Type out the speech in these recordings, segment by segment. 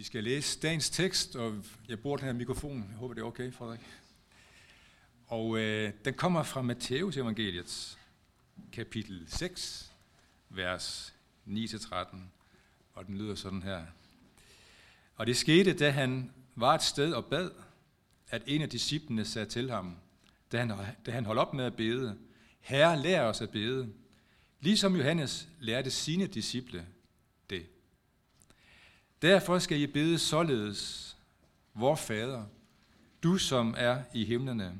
Vi skal læse dagens tekst, og jeg bruger den her mikrofon. Jeg håber, det er okay, Frederik. Og øh, den kommer fra Matteus evangeliets kapitel 6, vers 9-13, og den lyder sådan her. Og det skete, da han var et sted og bad, at en af disciplene sagde til ham, da han, da han holdt op med at bede, Herre, lær os at bede, ligesom Johannes lærte sine disciple. Derfor skal I bede således, vor Fader, du som er i himlene,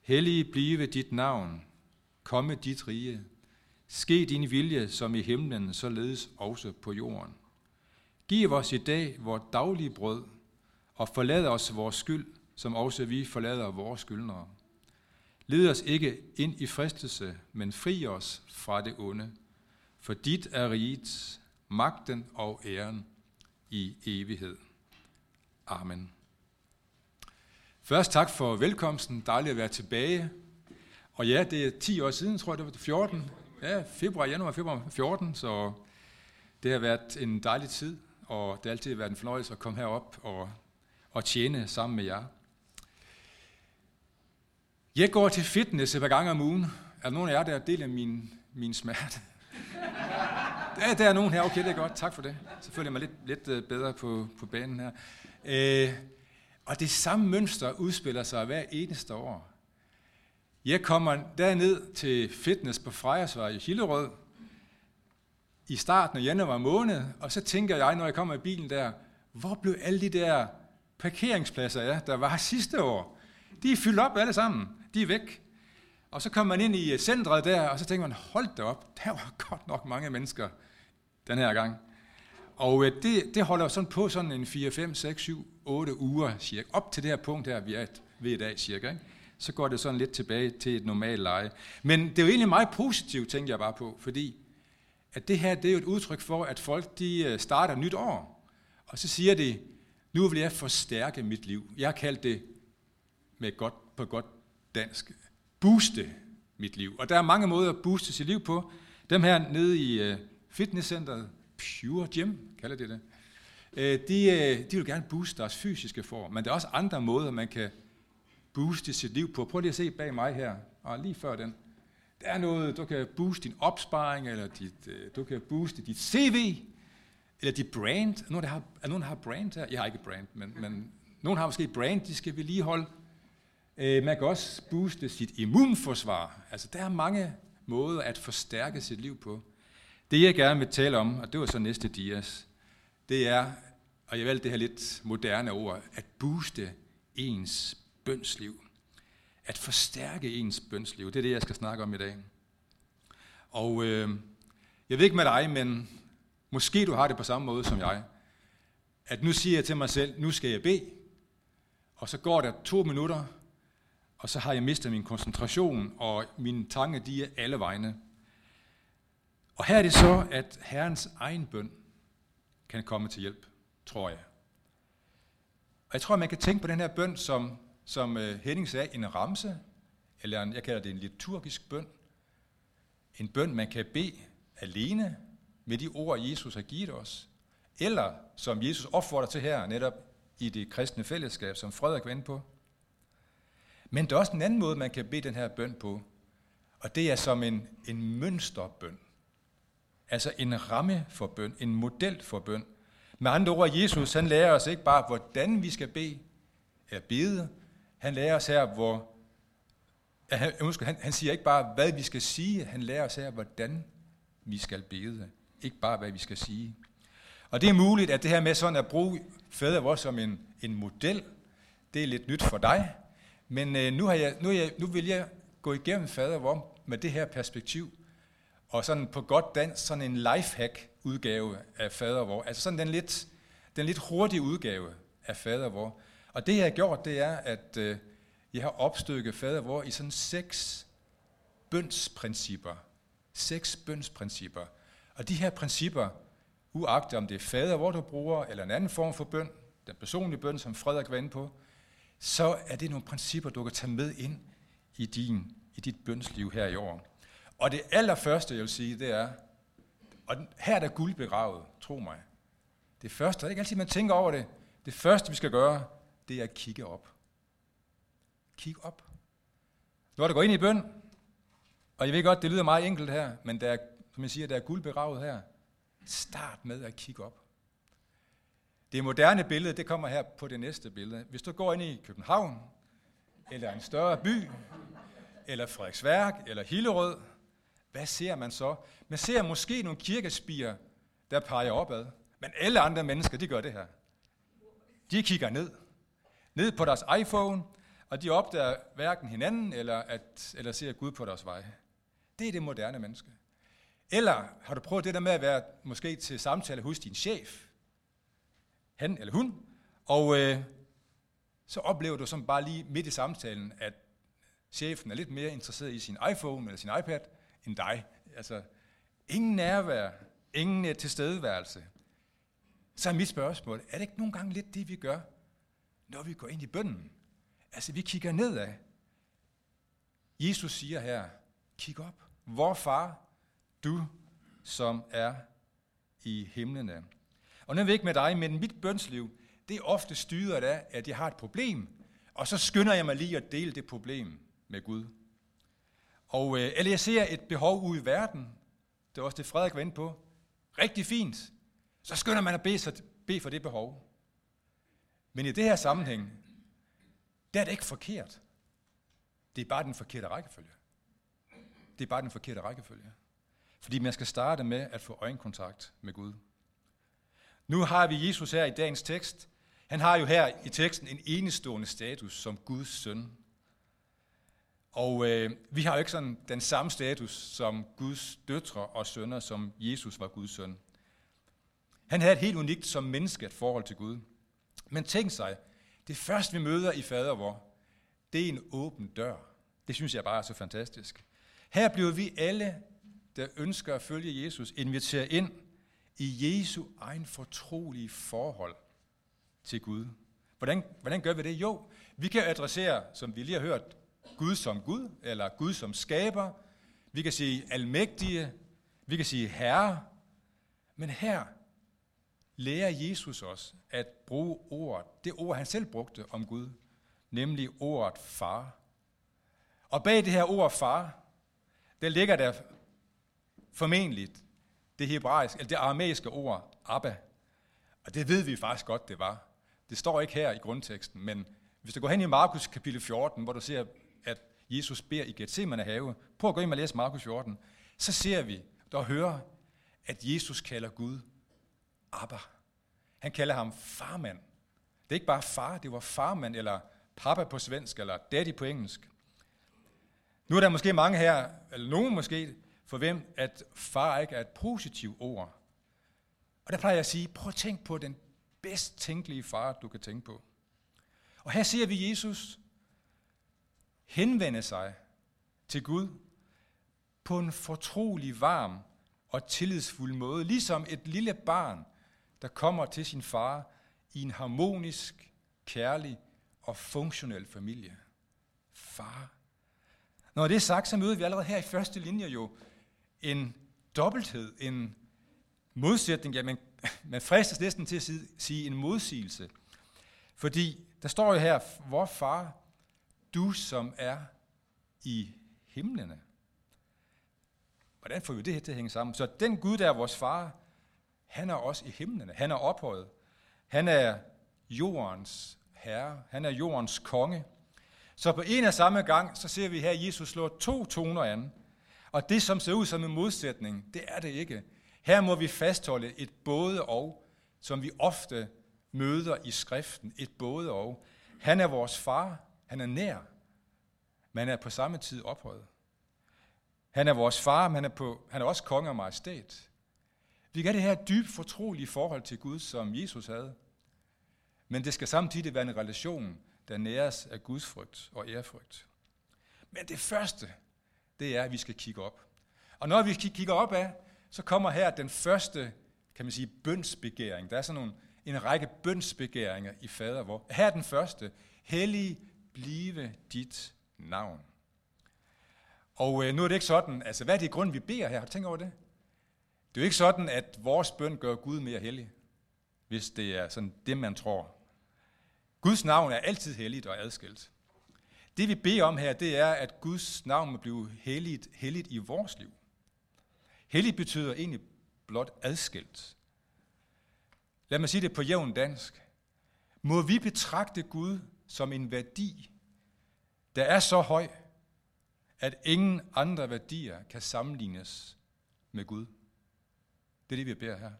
hellige blive dit navn, komme dit rige, ske din vilje som i himlen, således også på jorden. Giv os i dag vores daglige brød, og forlad os vores skyld, som også vi forlader vores skyldnere. Led os ikke ind i fristelse, men fri os fra det onde. For dit er riget, magten og æren i evighed. Amen. Først tak for velkomsten. Dejligt at være tilbage. Og ja, det er 10 år siden, tror jeg, det var 14. Ja, februar, januar, februar 14, så det har været en dejlig tid, og det har altid været en fornøjelse at komme herop og, og tjene sammen med jer. Jeg går til fitness et par gange om ugen. Er der nogen af jer, der deler min, min smerte? Ja, der er nogen her. Okay, det er godt. Tak for det. Så føler jeg mig lidt, lidt øh, bedre på, på banen her. Øh, og det samme mønster udspiller sig hver eneste år. Jeg kommer derned til fitness på Frejersvej i Hillerød i starten af januar måned, og så tænker jeg, når jeg kommer i bilen der, hvor blev alle de der parkeringspladser, ja, der var sidste år? De er fyldt op alle sammen. De er væk. Og så kommer man ind i øh, centret der, og så tænker man, hold da op, der var godt nok mange mennesker den her gang. Og øh, det, det holder sådan på sådan en 4, 5, 6, 7, 8 uger cirka. Op til det her punkt her, vi er ved i dag cirka. Ikke? Så går det sådan lidt tilbage til et normalt leje. Men det er jo egentlig meget positivt, tænker jeg bare på, fordi at det her det er jo et udtryk for, at folk de øh, starter nyt år. Og så siger de, nu vil jeg forstærke mit liv. Jeg har kaldt det med godt, på godt dansk, booste mit liv. Og der er mange måder at booste sit liv på. Dem her nede i øh, fitnesscenteret, Pure Gym, kalder det det, de, øh, de vil gerne booste deres fysiske form, men der er også andre måder, man kan booste sit liv på. Prøv lige at se bag mig her, og lige før den. Der er noget, du kan booste din opsparing, eller dit, øh, du kan booste dit CV, eller dit brand. Er nogen, der har, er nogen, der har brand her? Jeg har ikke brand, men, men nogen har måske brand, de skal vedligeholde. Man kan også booste sit immunforsvar. Altså, der er mange måder at forstærke sit liv på. Det jeg gerne vil tale om, og det var så næste dias, det er, og jeg valgte det her lidt moderne ord, at booste ens bønsliv. At forstærke ens bønsliv. Det er det, jeg skal snakke om i dag. Og øh, jeg ved ikke med dig, men måske du har det på samme måde som jeg. At nu siger jeg til mig selv, nu skal jeg bede. Og så går der to minutter, og så har jeg mistet min koncentration, og mine tanker, de er alle vegne. Og her er det så, at Herrens egen bøn kan komme til hjælp, tror jeg. Og jeg tror, man kan tænke på den her bøn som, som øh, Henning sagde, en ramse, eller en, jeg kalder det en liturgisk bøn. En bøn, man kan bede alene med de ord, Jesus har givet os. Eller, som Jesus opfordrer til her, netop i det kristne fællesskab, som Frederik var inde på. Men der er også en anden måde, man kan bede den her bøn på, og det er som en, en mønsterbøn. Altså en ramme for bøn, en model for bøn. Med andre ord, Jesus han lærer os ikke bare, hvordan vi skal bede, eller bede. Han lærer os her, hvor, han, undskyld, han, han siger ikke bare, hvad vi skal sige, han lærer os her, hvordan vi skal bede. Ikke bare, hvad vi skal sige. Og det er muligt, at det her med sådan at bruge fader vores som en, en model, det er lidt nyt for dig. Men øh, nu, har jeg, nu, jeg, nu vil jeg gå igennem fader vor med det her perspektiv, og sådan på godt dansk, sådan en lifehack udgave af fader vor. Altså sådan den lidt, den lidt hurtige udgave af fader vor. Og det jeg har gjort, det er, at øh, jeg har opstykket fader vor i sådan seks bønsprincipper. Seks bønsprincipper. Og de her principper, uagtet om det er fader vor, du bruger, eller en anden form for bøn, den personlige bøn, som Frederik var inde på, så er det nogle principper, du kan tage med ind i, din, i dit bønsliv her i år. Og det allerførste, jeg vil sige, det er, og her er der guld begravet, tro mig. Det første, det er ikke altid, man tænker over det. Det første, vi skal gøre, det er at kigge op. Kig op. Nu du går gå ind i bøn, og jeg ved godt, det lyder meget enkelt her, men der er, som jeg siger, der er guld begravet her. Start med at kigge op. Det moderne billede, det kommer her på det næste billede. Hvis du går ind i København, eller en større by, eller Frederiksværk, eller Hillerød, hvad ser man så? Man ser måske nogle kirkespiger, der peger opad. Men alle andre mennesker, de gør det her. De kigger ned. Ned på deres iPhone, og de opdager hverken hinanden, eller, at, eller ser Gud på deres vej. Det er det moderne menneske. Eller har du prøvet det der med at være måske til samtale hos din chef, han eller hun, og øh, så oplever du som bare lige midt i samtalen, at chefen er lidt mere interesseret i sin iPhone eller sin iPad end dig. Altså, ingen nærvær, ingen øh, tilstedeværelse. Så er mit spørgsmål, er det ikke nogle gange lidt det, vi gør, når vi går ind i bønden? Altså, vi kigger nedad. Jesus siger her, kig op. Hvor far, du som er i himlene. Og nu er vi ikke med dig, men mit bønsliv, det er ofte styret af, at jeg har et problem, og så skynder jeg mig lige at dele det problem med Gud. Og, øh, eller jeg ser et behov ude i verden, det er også det, Frederik var inde på. Rigtig fint. Så skynder man at bede, sig, bede for det behov. Men i det her sammenhæng, der er det ikke forkert. Det er bare den forkerte rækkefølge. Det er bare den forkerte rækkefølge. Fordi man skal starte med at få øjenkontakt med Gud. Nu har vi Jesus her i dagens tekst. Han har jo her i teksten en enestående status som Guds søn. Og øh, vi har jo ikke sådan den samme status som Guds døtre og sønner, som Jesus var Guds søn. Han havde et helt unikt som menneske et forhold til Gud. Men tænk sig, det første vi møder i fader vor, det er en åben dør. Det synes jeg bare er så fantastisk. Her bliver vi alle, der ønsker at følge Jesus, inviteret ind i Jesu egen fortrolige forhold til Gud. Hvordan, hvordan gør vi det? Jo, vi kan adressere, som vi lige har hørt, Gud som Gud, eller Gud som skaber. Vi kan sige almægtige, vi kan sige herre. Men her lærer Jesus os at bruge ordet, det ord han selv brugte om Gud, nemlig ordet far. Og bag det her ord far, der ligger der formentlig det hebraiske, eller det aramæiske ord Abba. Og det ved vi faktisk godt, det var. Det står ikke her i grundteksten, men hvis du går hen i Markus kapitel 14, hvor du ser, at Jesus beder i Gethsemane have, prøv at gå ind og læse Markus 14, så ser vi og hører, at Jesus kalder Gud Abba. Han kalder ham farmand. Det er ikke bare far, det var farmand, eller pappa på svensk, eller daddy på engelsk. Nu er der måske mange her, eller nogen måske, for hvem at far ikke er et positivt ord. Og der plejer jeg at sige, prøv at tænk på den bedst tænkelige far, du kan tænke på. Og her ser vi Jesus henvende sig til Gud på en fortrolig varm og tillidsfuld måde, ligesom et lille barn, der kommer til sin far i en harmonisk, kærlig og funktionel familie. Far. Når det er sagt, så møder vi allerede her i første linje jo en dobbelthed, en modsætning, ja, man, man fristes næsten til at sige en modsigelse. Fordi der står jo her, hvor far, du som er i himlene. Hvordan får vi det her til at hænge sammen? Så den Gud, der er vores far, han er også i himlene. Han er ophøjet. Han er jordens herre. Han er jordens konge. Så på en og samme gang, så ser vi her, at Jesus slår to toner an. Og det, som ser ud som en modsætning, det er det ikke. Her må vi fastholde et både og, som vi ofte møder i skriften. Et både og. Han er vores far. Han er nær. Men er på samme tid ophøjet. Han er vores far, men han er, på, han er også konge og majestæt. Vi kan det her dybt fortrolige forhold til Gud, som Jesus havde. Men det skal samtidig være en relation, der næres af Guds frygt og ærefrygt. Men det første, det er, at vi skal kigge op. Og når vi kigger op af, så kommer her den første, kan man sige, bønsbegæring. Der er sådan nogle, en række bønsbegæringer i fader, hvor her er den første, hellig blive dit navn. Og øh, nu er det ikke sådan, altså hvad er det grund, vi beder her? Har du tænkt over det? Det er jo ikke sådan, at vores bøn gør Gud mere hellig. hvis det er sådan det, man tror. Guds navn er altid helligt og adskilt. Det vi beder om her, det er, at Guds navn må blive helligt, helligt i vores liv. Helligt betyder egentlig blot adskilt. Lad mig sige det på jævn dansk. Må vi betragte Gud som en værdi, der er så høj, at ingen andre værdier kan sammenlignes med Gud. Det er det, vi beder her.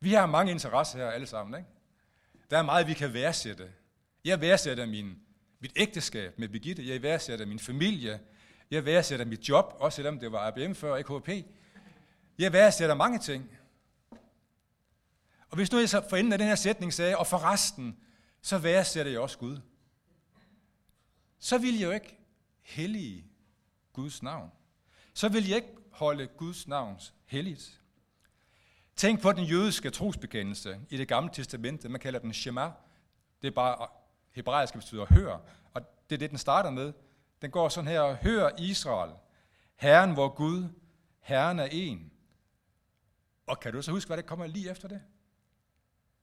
Vi har mange interesser her alle sammen. Ikke? Der er meget, vi kan værdsætte. Jeg værdsætter min, mit ægteskab med Birgitte. Jeg værdsætter min familie. Jeg værdsætter mit job, også selvom det var ABM før, ikke HP. Jeg værdsætter mange ting. Og hvis nu jeg så for enden af den her sætning sagde, og for resten, så værdsætter jeg også Gud. Så vil jeg jo ikke hellige Guds navn. Så vil jeg ikke holde Guds navns helligt. Tænk på den jødiske trosbekendelse i det gamle testamente. Man kalder den Shema. Det er bare hebraisk betyder hør. Og det er det, den starter med. Den går sådan her, hør Israel, Herren vor Gud, Herren er en. Og kan du så huske, hvad der kommer lige efter det?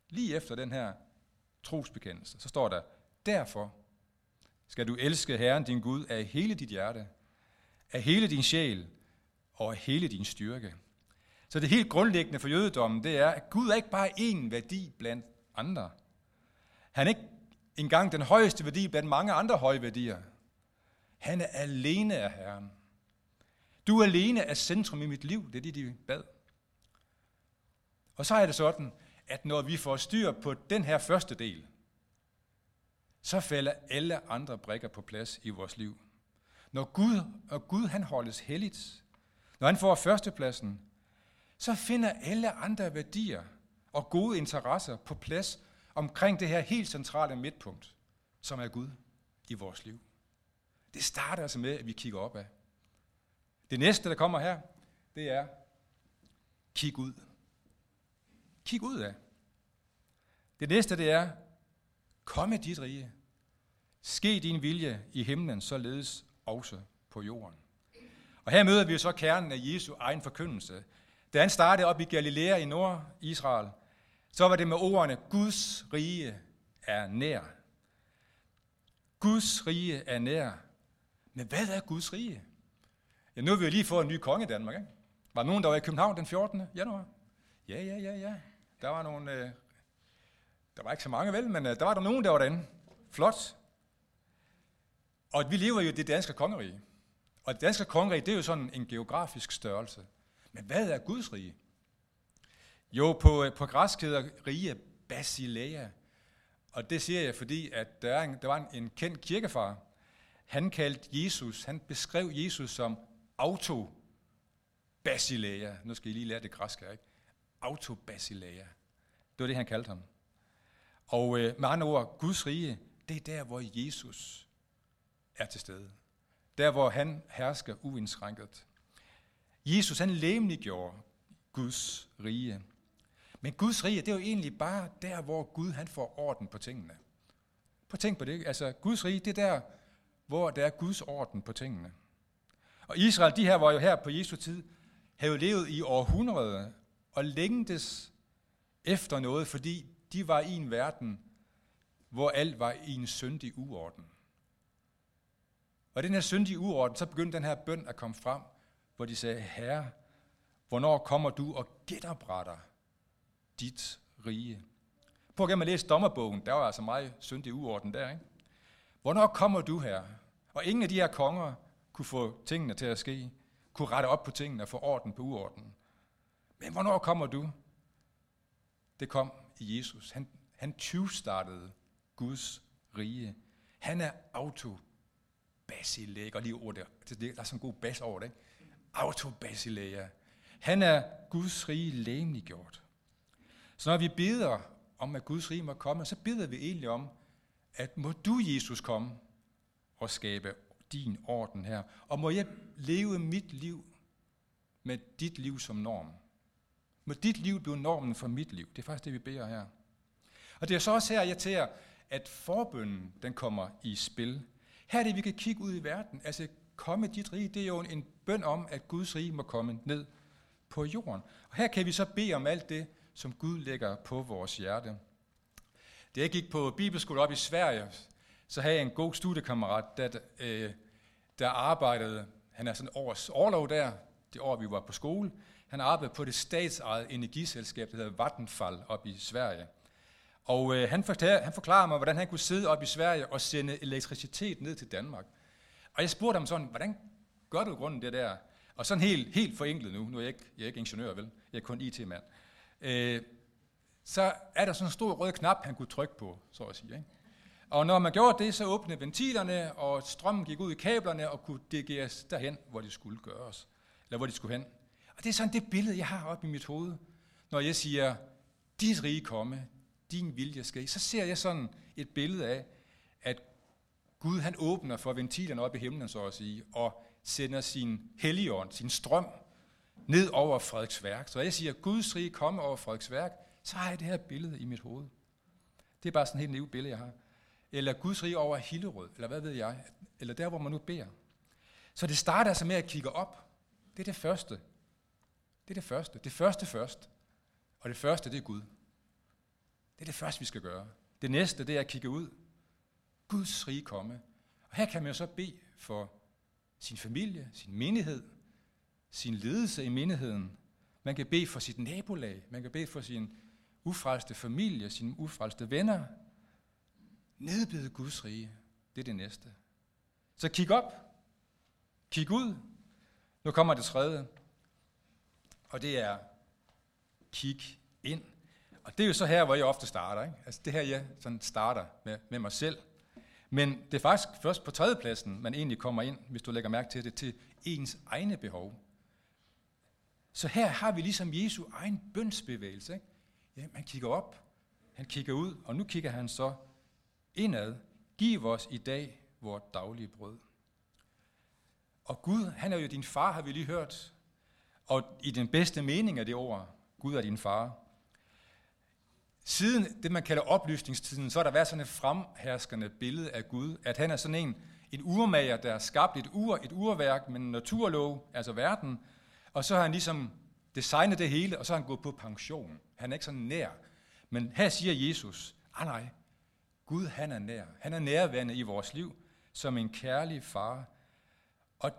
Lige efter den her trosbekendelse, så står der, derfor skal du elske Herren din Gud af hele dit hjerte, af hele din sjæl og af hele din styrke. Så det helt grundlæggende for jødedommen, det er, at Gud er ikke bare én værdi blandt andre. Han er ikke engang den højeste værdi blandt mange andre høje værdier. Han er alene af Herren. Du alene er centrum i mit liv, det er det, de bad. Og så er det sådan, at når vi får styr på den her første del, så falder alle andre brikker på plads i vores liv. Når Gud, og Gud han holdes helligt, når han får førstepladsen, så finder alle andre værdier og gode interesser på plads omkring det her helt centrale midtpunkt, som er Gud i vores liv. Det starter altså med, at vi kigger opad. Det næste, der kommer her, det er, kig ud. Kig ud af. Det næste, det er, komme dit rige. Ske din vilje i himlen, således også på jorden. Og her møder vi så kernen af Jesu egen forkyndelse. Da han startede op i Galilea i Nord-Israel, så var det med ordene, Guds rige er nær. Guds rige er nær. Men hvad er Guds rige? Ja, nu har vi jo lige fået en ny konge i Danmark, ikke? Var nogen, der var i København den 14. januar? Ja, ja, ja, ja. Der var nogle... Øh, der var ikke så mange vel, men øh, der var der nogen, der var derinde. Flot. Og vi lever jo i det danske kongerige. Og det danske kongerige, det er jo sådan en geografisk størrelse. Men hvad er Guds rige? Jo, på, øh, på græsk hedder rige Basileia. Og det siger jeg, fordi at der, er en, der var en, en kendt kirkefar. Han kaldte Jesus, han beskrev Jesus som auto Basileia. Nu skal I lige lære det græske, ikke? Autobasileia. Det var det, han kaldte ham. Og øh, med andre ord, Guds rige, det er der, hvor Jesus er til stede. Der, hvor han hersker uindskrænket. Jesus, han læmeliggjorde Guds rige. Men Guds rige, det er jo egentlig bare der, hvor Gud han får orden på tingene. Prøv tænk på det. Altså, Guds rige, det er der, hvor der er Guds orden på tingene. Og Israel, de her var jo her på Jesu tid, havde jo levet i århundreder og længtes efter noget, fordi de var i en verden, hvor alt var i en syndig uorden. Og den her syndige uorden, så begyndte den her bøn at komme frem, hvor de sagde, Herre, hvornår kommer du og genopretter dit rige? Prøv at læse dommerbogen, der var altså meget syndig uorden der, ikke? Hvornår kommer du her? Og ingen af de her konger kunne få tingene til at ske, kunne rette op på tingene og få orden på uorden. Men hvornår kommer du? Det kom i Jesus. Han, han tyvstartede Guds rige. Han er auto. Og lige ord der. Altså, der er sådan en god bas over det. Ikke? Auto basileia. Han er Guds rige læmeliggjort. Så når vi beder om, at Guds rige må komme, så beder vi egentlig om, at må du, Jesus, komme og skabe din orden her. Og må jeg leve mit liv med dit liv som norm. Må dit liv blive normen for mit liv. Det er faktisk det, vi beder her. Og det er så også her, jeg tager, at forbønnen den kommer i spil. Her er det, vi kan kigge ud i verden. Altså, komme dit rige, det er jo en bøn om, at Guds rige må komme ned på jorden. Og her kan vi så bede om alt det, som Gud lægger på vores hjerte. Da jeg gik på bibelskole op i Sverige, så havde jeg en god studiekammerat, der, øh, der arbejdede, han er sådan års overlov der, det år vi var på skole, han arbejdede på det statsejede energiselskab, der hedder Vattenfall op i Sverige. Og øh, han, forklarer, han forklarer mig, hvordan han kunne sidde op i Sverige og sende elektricitet ned til Danmark. Og jeg spurgte ham sådan, hvordan gør du grunden det der? Og sådan helt, helt forenklet nu, nu er jeg ikke, jeg er ikke ingeniør, vel? Jeg er kun IT-mand. Øh, så er der sådan en stor rød knap, han kunne trykke på, så at sige. Ikke? Og når man gjorde det, så åbnede ventilerne, og strømmen gik ud i kablerne og kunne dirigeres derhen, hvor det skulle gøres. Eller hvor de skulle hen. Og det er sådan det billede, jeg har op i mit hoved. Når jeg siger, dit rige komme, din vilje ske, så ser jeg sådan et billede af, at Gud han åbner for ventilerne op i himlen, så at sige, og sender sin helligånd, sin strøm, ned over Frederiksværk. Så jeg siger, Guds rige komme over Frederiksværk, så har jeg det her billede i mit hoved. Det er bare sådan et helt nyt billede, jeg har. Eller Guds rige over Hillerød, eller hvad ved jeg, eller der, hvor man nu beder. Så det starter altså med at kigge op. Det er det første. Det er det første. Det første først. Og det første, det er Gud. Det er det første, vi skal gøre. Det næste, det er at kigge ud. Guds rige komme. Og her kan man jo så bede for sin familie, sin menighed, sin ledelse i menigheden. Man kan bede for sit nabolag. Man kan bede for sin ufrelste familie, sine ufrelste venner. Nedbede Guds rige. Det er det næste. Så kig op. Kig ud. Nu kommer det tredje. Og det er kig ind. Og det er jo så her, hvor jeg ofte starter. Ikke? Altså det her, jeg sådan starter med, med mig selv. Men det er faktisk først på tredjepladsen, man egentlig kommer ind, hvis du lægger mærke til det, til ens egne behov. Så her har vi ligesom Jesu egen bønsbevægelse. Ikke? Ja, man kigger op, han kigger ud, og nu kigger han så indad. Giv os i dag vores daglige brød. Og Gud, han er jo din far, har vi lige hørt. Og i den bedste mening af det ord, Gud er din far. Siden det, man kalder oplysningstiden, så har der været sådan et fremherskende billede af Gud, at han er sådan en, en urmager, der har skabt et ur, et urværk med en naturlov, altså verden, og så har han ligesom designet det hele, og så har han gået på pension. Han er ikke sådan nær. Men her siger Jesus, ah nej, Gud han er nær. Han er nærværende i vores liv som en kærlig far. Og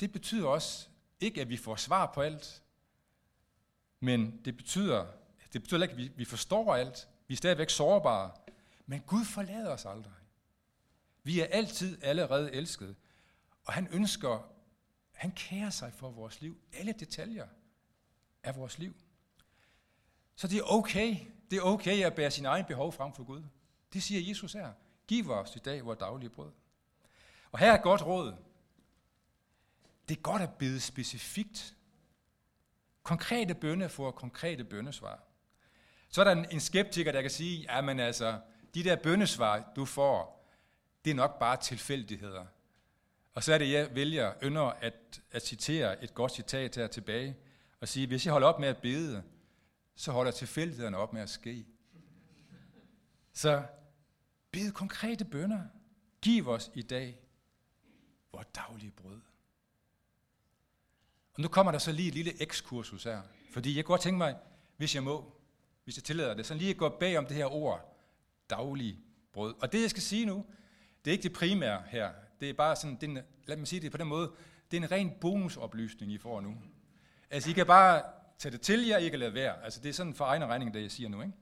det betyder også ikke, at vi får svar på alt, men det betyder, det betyder ikke, at vi, vi forstår alt. Vi er stadigvæk sårbare. Men Gud forlader os aldrig. Vi er altid allerede elsket. Og han ønsker, han kærer sig for vores liv. Alle detaljer af vores liv. Så det er okay. Det er okay at bære sin egen behov frem for Gud. Det siger Jesus her. Giv os i dag vores daglige brød. Og her er et godt råd. Det er godt at bede specifikt. Konkrete bønne får konkrete bønnesvar. Så er der en skeptiker, der kan sige, at altså, de der bønnesvar, du får, det er nok bare tilfældigheder. Og så er det, jeg vælger, ynder at, at citere et godt citat her tilbage, og sige, hvis jeg holder op med at bede, så holder tilfældighederne op med at ske. Så bed konkrete bønder. Giv os i dag vores daglige brød. Og nu kommer der så lige et lille ekskursus her, fordi jeg kunne godt tænke mig, hvis jeg må, hvis jeg tillader det, så lige at gå bag om det her ord, daglig brød. Og det, jeg skal sige nu, det er ikke det primære her. Det er bare sådan, det er en, lad mig sige det på den måde, det er en ren bonusoplysning, I får nu. Altså, I kan bare tage det til jer, I kan lade være. Altså, det er sådan for egen regning, det jeg siger nu, ikke?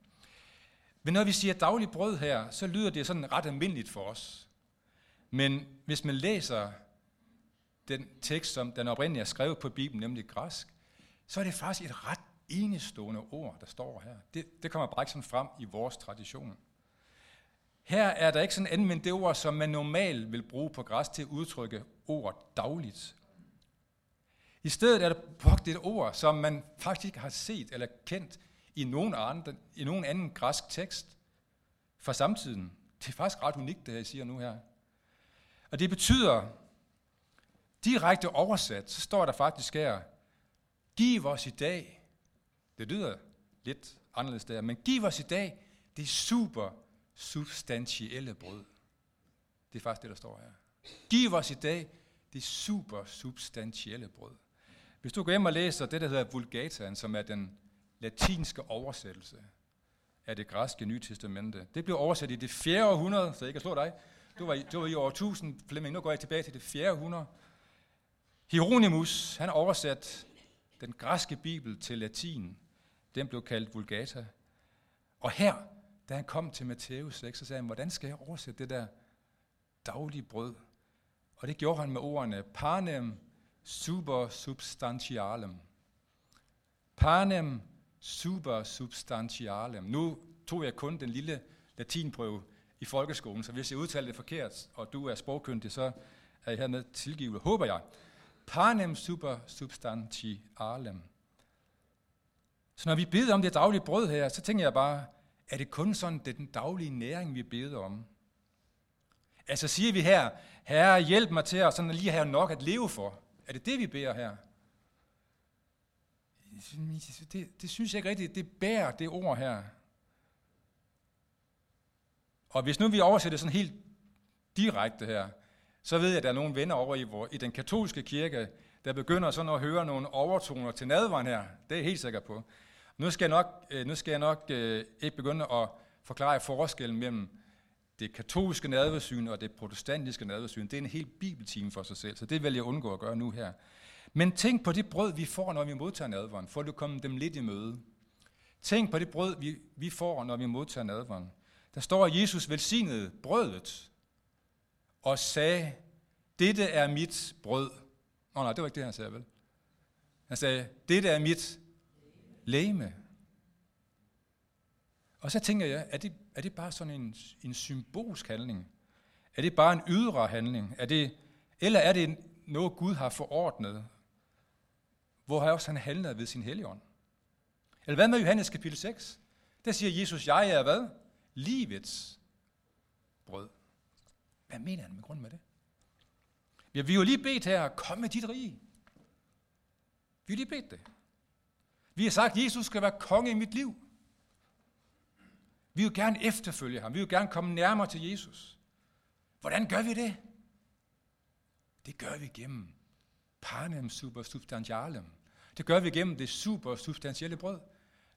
Men når vi siger daglig brød her, så lyder det sådan ret almindeligt for os. Men hvis man læser den tekst, som den oprindelige er skrevet på Bibelen, nemlig græsk, så er det faktisk et ret enestående ord, der står her. Det, det kommer bare ikke sådan frem i vores tradition. Her er der ikke sådan anvendt det ord, som man normalt vil bruge på græs til at udtrykke ord dagligt. I stedet er der brugt et ord, som man faktisk ikke har set eller kendt i nogen anden, i nogen anden græsk tekst fra samtiden. Det er faktisk ret unikt, det jeg siger nu her. Og det betyder, direkte oversat, så står der faktisk her, giv os i dag, det lyder lidt anderledes der, men giv os i dag det super substantielle brød. Det er faktisk det, der står her. Giv os i dag det super substantielle brød. Hvis du går hjem og læser det, der hedder Vulgataen, som er den latinske oversættelse af det græske nye testamente. Det blev oversat i det 4. århundrede, så jeg kan slå dig. Du var, du var i år 1000, Flemming, nu går jeg tilbage til det 4. århundrede. Hieronymus, han oversat den græske bibel til latin. Den blev kaldt Vulgata. Og her, da han kom til Matthæus 6, så sagde han, hvordan skal jeg oversætte det der daglige brød? Og det gjorde han med ordene panem super substantialem. Panem super substantialem. Nu tog jeg kun den lille latinprøve i folkeskolen, så hvis jeg udtalte det forkert, og du er sprogkyndig, så er jeg hermed tilgivet, håber jeg. Panem super substantialem. Så når vi beder om det daglige brød her, så tænker jeg bare, er det kun sådan, det er den daglige næring, vi beder om? Altså siger vi her, Herre, hjælp mig til at sådan lige have nok at leve for. Er det det, vi beder her? Det, det synes jeg ikke rigtigt, det bærer det ord her. Og hvis nu vi oversætter sådan helt direkte her, så ved jeg, at der er nogle venner over i, hvor, i den katolske kirke, der begynder sådan at høre nogle overtoner til nadveren her. Det er jeg helt sikker på. Nu skal jeg nok, øh, nu skal jeg nok øh, ikke begynde at forklare forskellen mellem det katolske nadversyn og det protestantiske nadversyn. Det er en helt bibeltime for sig selv, så det vil jeg undgå at gøre nu her. Men tænk på det brød, vi får, når vi modtager nadveren, for at komme dem lidt i møde. Tænk på det brød, vi, vi får, når vi modtager nadveren. Der står, at Jesus velsignede brødet og sagde, dette er mit brød. Nå nej, det var ikke det, han sagde, vel? Han sagde, dette er mit læme. Og så tænker jeg, er det, er det bare sådan en, en symbolsk handling? Er det bare en ydre handling? Er det, eller er det noget, Gud har forordnet, hvor han også han handler ved sin helligånd? Eller hvad med Johannes kapitel 6? Der siger Jesus, jeg er hvad? Livets brød. Hvad mener han med grund med det? Vi har jo lige bedt her, kom med dit rige. Vi har lige bedt det. Vi har sagt, at Jesus skal være konge i mit liv. Vi vil gerne efterfølge ham. Vi vil gerne komme nærmere til Jesus. Hvordan gør vi det? Det gør vi gennem panem super substantialem. Det gør vi gennem det super substantielle brød.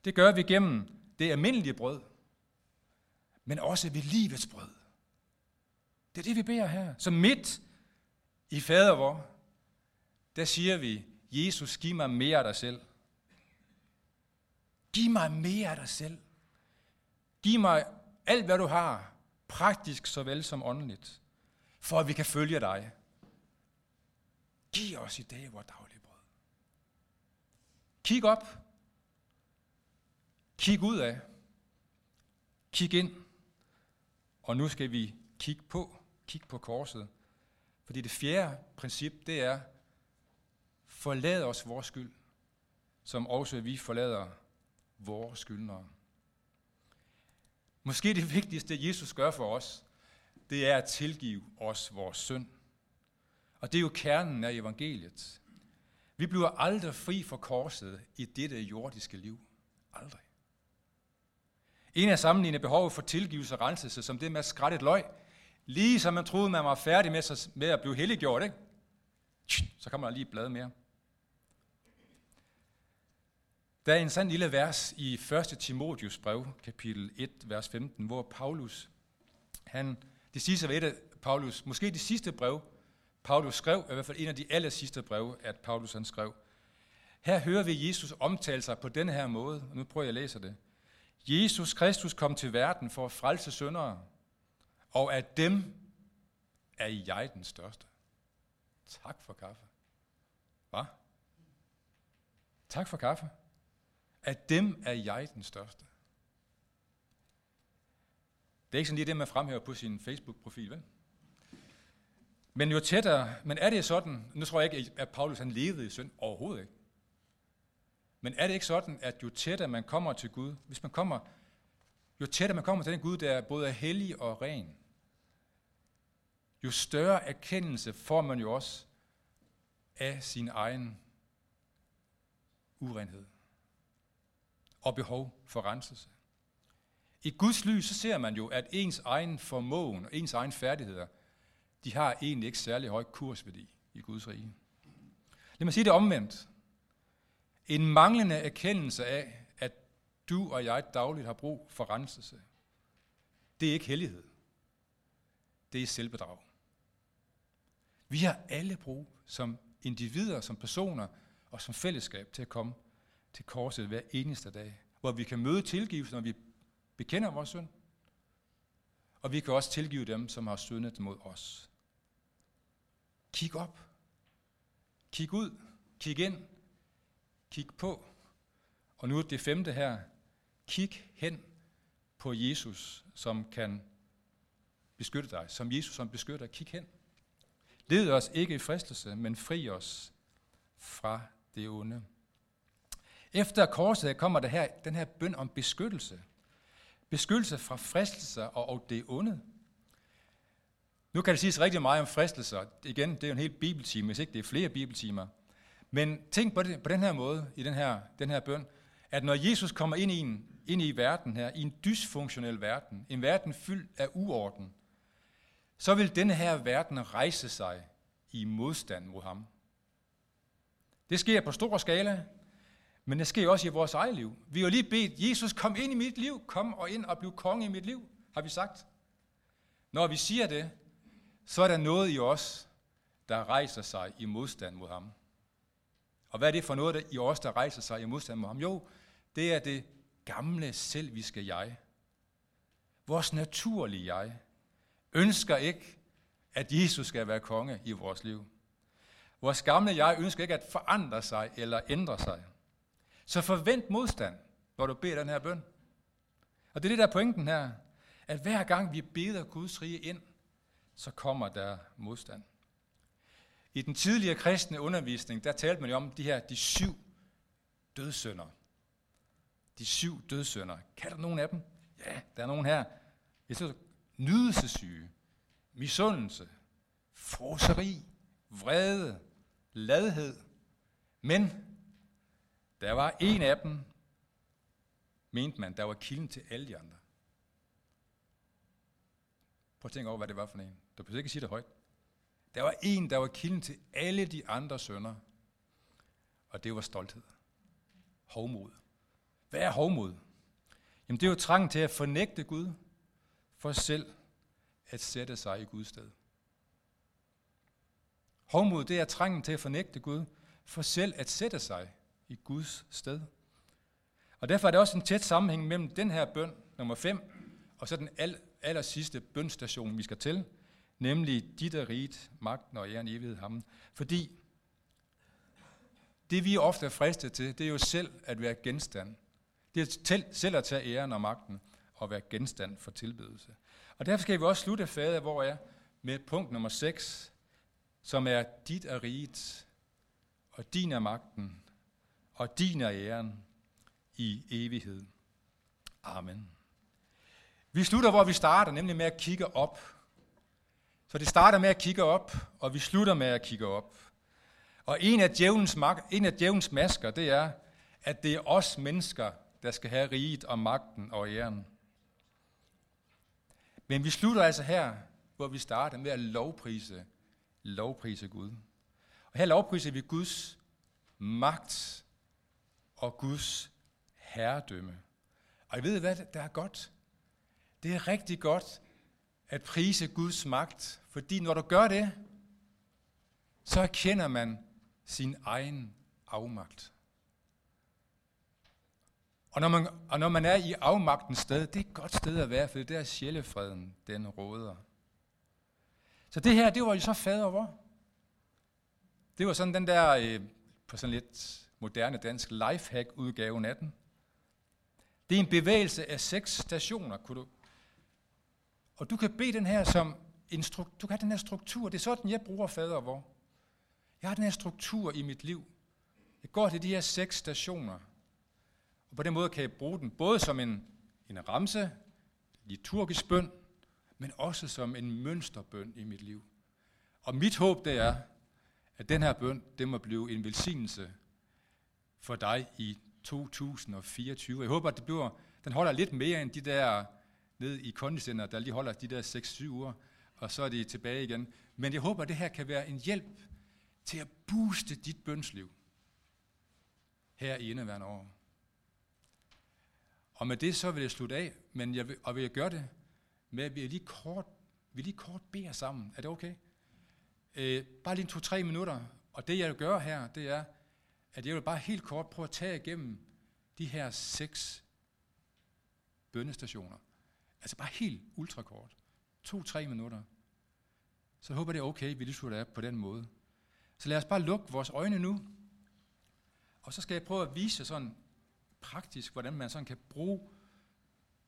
Det gør vi gennem det almindelige brød. Men også ved livets brød. Det er det, vi beder her. Så midt i fader vor, der siger vi, Jesus, giv mig mere af dig selv. Giv mig mere af dig selv. Giv mig alt, hvad du har, praktisk såvel som åndeligt, for at vi kan følge dig. Giv os i dag vores daglige brød. Kig op. Kig ud af. Kig ind. Og nu skal vi kigge på, Kig på korset. Fordi det fjerde princip, det er, forlad os vores skyld, som også vi forlader vores skyldnere. Måske det vigtigste, Jesus gør for os, det er at tilgive os vores synd. Og det er jo kernen af evangeliet. Vi bliver aldrig fri for korset i dette jordiske liv. Aldrig. En af sammenligne behovet for tilgivelse og renselse, som det med at skrætte et løg, lige som man troede, man var færdig med, sig, med at blive helliggjort, ikke? så kommer der lige et blad mere. Der er en sådan lille vers i 1. Timotius brev, kapitel 1, vers 15, hvor Paulus, han, det sidste ved et af Paulus, måske det sidste brev, Paulus skrev, i hvert fald en af de aller sidste breve, at Paulus han skrev. Her hører vi Jesus omtale sig på den her måde, og nu prøver jeg at læse det. Jesus Kristus kom til verden for at frelse syndere, og af dem er jeg den største. Tak for kaffe. Hvad? Tak for kaffe. Af dem er jeg den største. Det er ikke sådan lige det, man fremhæver på sin Facebook-profil, vel? Men jo tættere, men er det sådan, nu tror jeg ikke, at Paulus han levede i synd, overhovedet ikke. Men er det ikke sådan, at jo tættere man kommer til Gud, hvis man kommer, jo tættere man kommer til den Gud, der både er hellig og ren, jo større erkendelse får man jo også af sin egen urenhed og behov for renselse. I Guds lys så ser man jo, at ens egen formåen og ens egen færdigheder, de har egentlig ikke særlig høj kursværdi i Guds rige. Lad mig sige det omvendt. En manglende erkendelse af, at du og jeg dagligt har brug for renselse. Det er ikke hellighed. Det er selvbedrag. Vi har alle brug som individer, som personer og som fællesskab til at komme til korset hver eneste dag, hvor vi kan møde tilgivelse, når vi bekender vores synd, og vi kan også tilgive dem, som har syndet mod os. Kig op. Kig ud. Kig ind. Kig på. Og nu er det femte her. Kig hen på Jesus, som kan beskytte dig. Som Jesus, som beskytter. Kig hen. Led os ikke i fristelse, men fri os fra det onde. Efter korset kommer der her, den her bøn om beskyttelse. Beskyttelse fra fristelser og, og det onde. Nu kan det siges rigtig meget om fristelser. Igen, det er jo en hel bibeltime, hvis ikke det er flere bibeltimer. Men tænk på, det, på den her måde, i den her, den her bøn, at når Jesus kommer ind i, en, ind i verden her, i en dysfunktionel verden, en verden fyldt af uorden, så vil denne her verden rejse sig i modstand mod ham. Det sker på stor skala, men det sker også i vores eget liv. Vi har lige bedt, Jesus, kom ind i mit liv, kom og ind og bliv konge i mit liv, har vi sagt. Når vi siger det, så er der noget i os, der rejser sig i modstand mod ham. Og hvad er det for noget der i os, der rejser sig i modstand mod ham? Jo, det er det gamle selviske jeg. Vores naturlige jeg ønsker ikke, at Jesus skal være konge i vores liv. Vores gamle jeg ønsker ikke at forandre sig eller ændre sig. Så forvent modstand, når du beder den her bøn. Og det er det, der er pointen her. At hver gang vi beder Guds rige ind, så kommer der modstand. I den tidligere kristne undervisning, der talte man jo om de her, de syv dødsønder. De syv dødsønder. Kan der nogen af dem? Ja, der er nogen her. Jeg synes, nydelsesyge, misundelse, froseri, vrede, ladhed. Men der var en af dem, mente man, der var kilden til alle de andre. Prøv at tænke over, hvad det var for en. Du behøver ikke sige det højt. Der var en, der var kilden til alle de andre sønder. og det var stolthed. Hovmod. Hvad er hovmod? Jamen det er jo trangen til at fornægte Gud, for selv at sætte sig i Guds sted. Hovmod, det er trangen til at fornægte Gud, for selv at sætte sig i Guds sted. Og derfor er der også en tæt sammenhæng mellem den her bøn, nummer 5, og så den aller, aller sidste bønstation, vi skal til, nemlig dit er rigt, magten og æren evighed ham. Fordi det vi ofte er fristet til, det er jo selv at være genstand. Det er selv at tage æren og magten og være genstand for tilbedelse. Og derfor skal vi også slutte fader, hvor er med punkt nummer 6, som er dit er riget, og din er magten, og din er æren i evighed. Amen. Vi slutter, hvor vi starter, nemlig med at kigge op. Så det starter med at kigge op, og vi slutter med at kigge op. Og en af djævelens, en af djævelens masker, det er, at det er os mennesker, der skal have riget og magten og æren. Men vi slutter altså her, hvor vi starter med at lovprise, lovprise Gud. Og her lovpriser vi Guds magt og Guds herredømme. Og I ved hvad, der er godt? Det er rigtig godt at prise Guds magt, fordi når du gør det, så erkender man sin egen afmagt. Og når, man, og når man er i afmagtens sted, det er et godt sted at være, for det er sjælefreden, den råder. Så det her, det var jo så fader hvor? Det var sådan den der, øh, på sådan lidt moderne dansk, lifehack-udgaven af den. Det er en bevægelse af seks stationer, kunne du. Og du kan bede den her som en stru- du kan have den her struktur. Det er sådan, jeg bruger fader hvor. Jeg har den her struktur i mit liv. Jeg går til de her seks stationer. Og på den måde kan jeg bruge den både som en, en ramse, liturgisk bøn, men også som en mønsterbøn i mit liv. Og mit håb det er, at den her bøn, det må blive en velsignelse for dig i 2024. Jeg håber, at det bliver, den holder lidt mere end de der ned i kondicenter, der lige holder de der 6-7 uger, og så er de tilbage igen. Men jeg håber, at det her kan være en hjælp til at booste dit bønsliv her i indeværende år. Og med det så vil jeg slutte af, men jeg vil, og vil jeg gøre det med, at vi lige kort, vi lige kort beder sammen. Er det okay? Øh, bare lige to-tre minutter. Og det jeg vil gøre her, det er, at jeg vil bare helt kort prøve at tage igennem de her seks bønnestationer. Altså bare helt ultrakort. To-tre minutter. Så jeg håber, det er okay, vi lige slutter af på den måde. Så lad os bare lukke vores øjne nu. Og så skal jeg prøve at vise sådan praktisk, hvordan man sådan kan bruge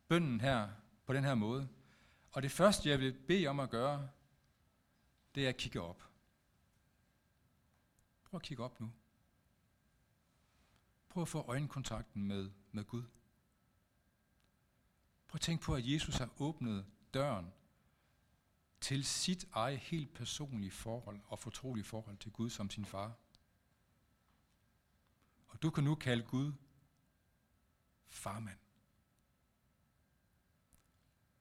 bønden her på den her måde. Og det første, jeg vil bede om at gøre, det er at kigge op. Prøv at kigge op nu. Prøv at få øjenkontakten med, med Gud. Prøv at tænke på, at Jesus har åbnet døren til sit eget helt personlige forhold og fortrolige forhold til Gud som sin far. Og du kan nu kalde Gud farmand.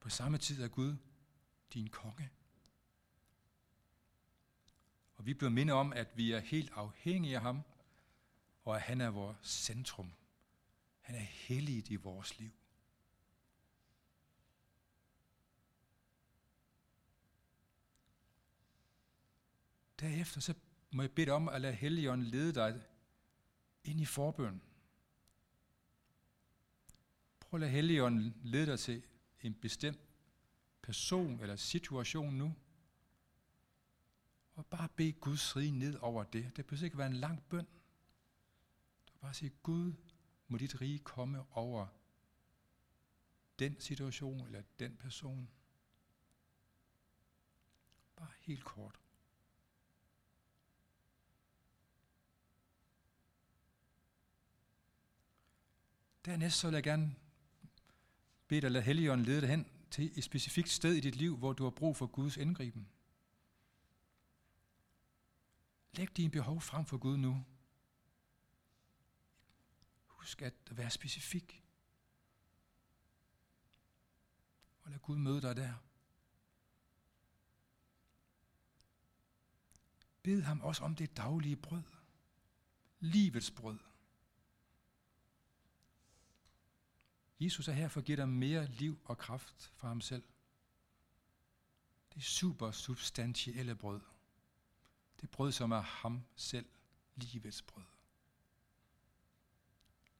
På samme tid er Gud din konge. Og vi bliver mindet om, at vi er helt afhængige af ham, og at han er vores centrum. Han er hellig i vores liv. Derefter så må jeg bede dig om at lade Helligånden lede dig ind i forbøn. Prøv at lade Helligånden lede dig til en bestemt person eller situation nu. Og bare bed Guds rige ned over det. Det behøver ikke være en lang bøn. Du kan bare sige, Gud, må dit rige komme over den situation eller den person. Bare helt kort. Dernæst så vil jeg gerne Bed dig lad Helligånden lede dig hen til et specifikt sted i dit liv, hvor du har brug for Guds indgriben. Læg dine behov frem for Gud nu. Husk at være specifik. Og lad Gud møde dig der. Bed ham også om det daglige brød. Livets brød. Jesus er her for at give dig mere liv og kraft fra ham selv. Det er super substantielle brød. Det brød, som er ham selv, livets brød.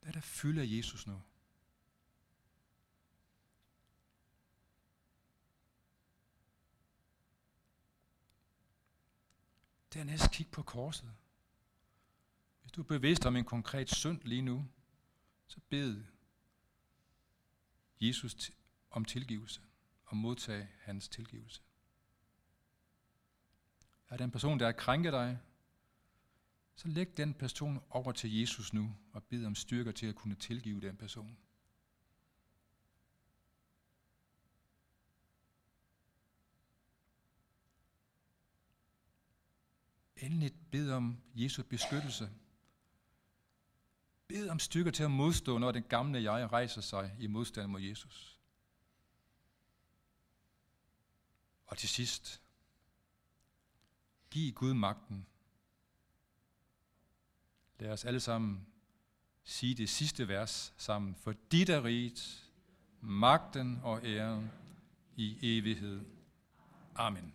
Lad dig fylde af Jesus nu. Dernæst kig på korset. Hvis du er bevidst om en konkret synd lige nu, så bed Jesus om tilgivelse og modtage hans tilgivelse. Er der en person, der har krænket dig, så læg den person over til Jesus nu og bed om styrker til at kunne tilgive den person. Endelig bed om Jesu beskyttelse. Bed om styrker til at modstå, når den gamle jeg rejser sig i modstand mod Jesus. Og til sidst, Giv Gud magten. Lad os alle sammen sige det sidste vers sammen. For dit er riget, magten og æren i evighed. Amen.